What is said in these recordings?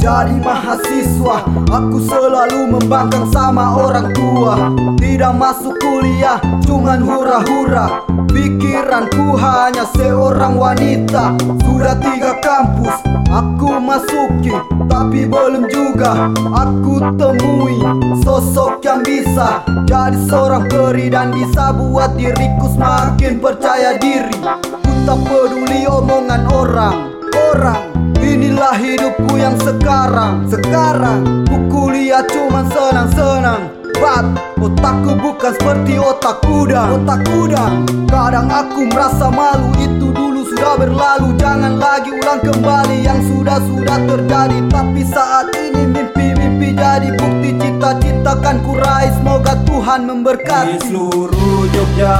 jadi mahasiswa Aku selalu membangkang sama orang tua. Tidak masuk kuliah, cuman hura-hura. Pikiranku hanya seorang wanita. Sudah tiga kampus, aku masuki. Tapi belum juga aku temui Sosok yang bisa jadi seorang peri Dan bisa buat diriku semakin percaya diri. Ku tak peduli omongan orang Orang Inilah hidupku yang sekarang Sekarang. Ku kuliah cuman senang-senang. But Otakku bukan seperti otak kuda Otak kuda Kadang aku merasa malu. Itu dulu sudah berlalu. Jangan lagi ulang kembali. Yang sudah-sudah terjadi. Tapi saat ini mimpi-mimpi jadi bukti Cita-cita kan kurai Semoga Tuhan memberkati. Di seluruh Jogja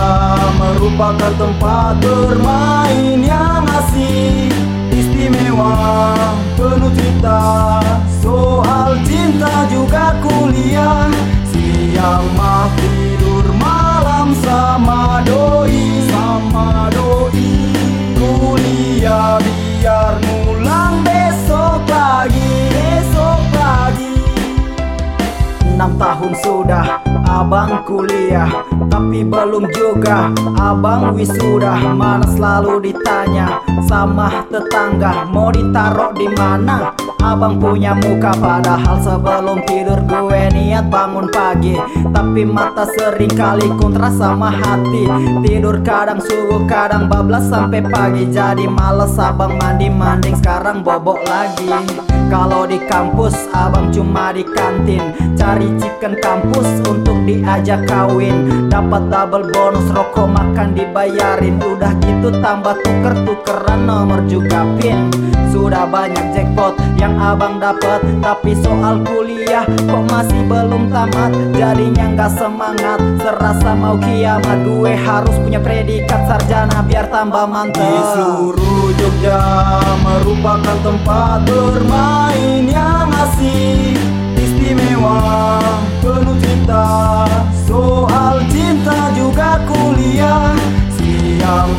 Merupakan tempat bermain yang asik Istimewa Penuh cerita Soal cinta juga kuliah. Siang mah tidur malam sama doi Sama doi. Kuliah biar Enam tahun sudah abang kuliah Tapi belum juga abang wisuda Mana selalu ditanya sama tetangga Mau ditaruh di mana? Abang punya muka padahal sebelum tidur gue niat bangun pagi. Tapi mata sering kali kontra sama hati Tidur kadang subuh kadang bablas sampai pagi. Jadi males abang mandi-manding sekarang bobok lagi. Kalau di kampus abang cuma di kantin. Cari chicken kampus untuk diajak kawin. Dapat double bonus rokok makan dibayarin. Udah gitu tambah tuker-tukeran nomor juga pin. Sudah banyak jackpot yang abang dapat. Tapi soal kuliah kok masih belum tamat. Jadinya nggak semangat Serasa mau kiamat. Gue harus punya predikat sarjana biar tambah mantap. Di seluruh Jogja merupakan tempat bermain yang asik Istimewa penuh cinta. Soal cinta juga kuliah Siang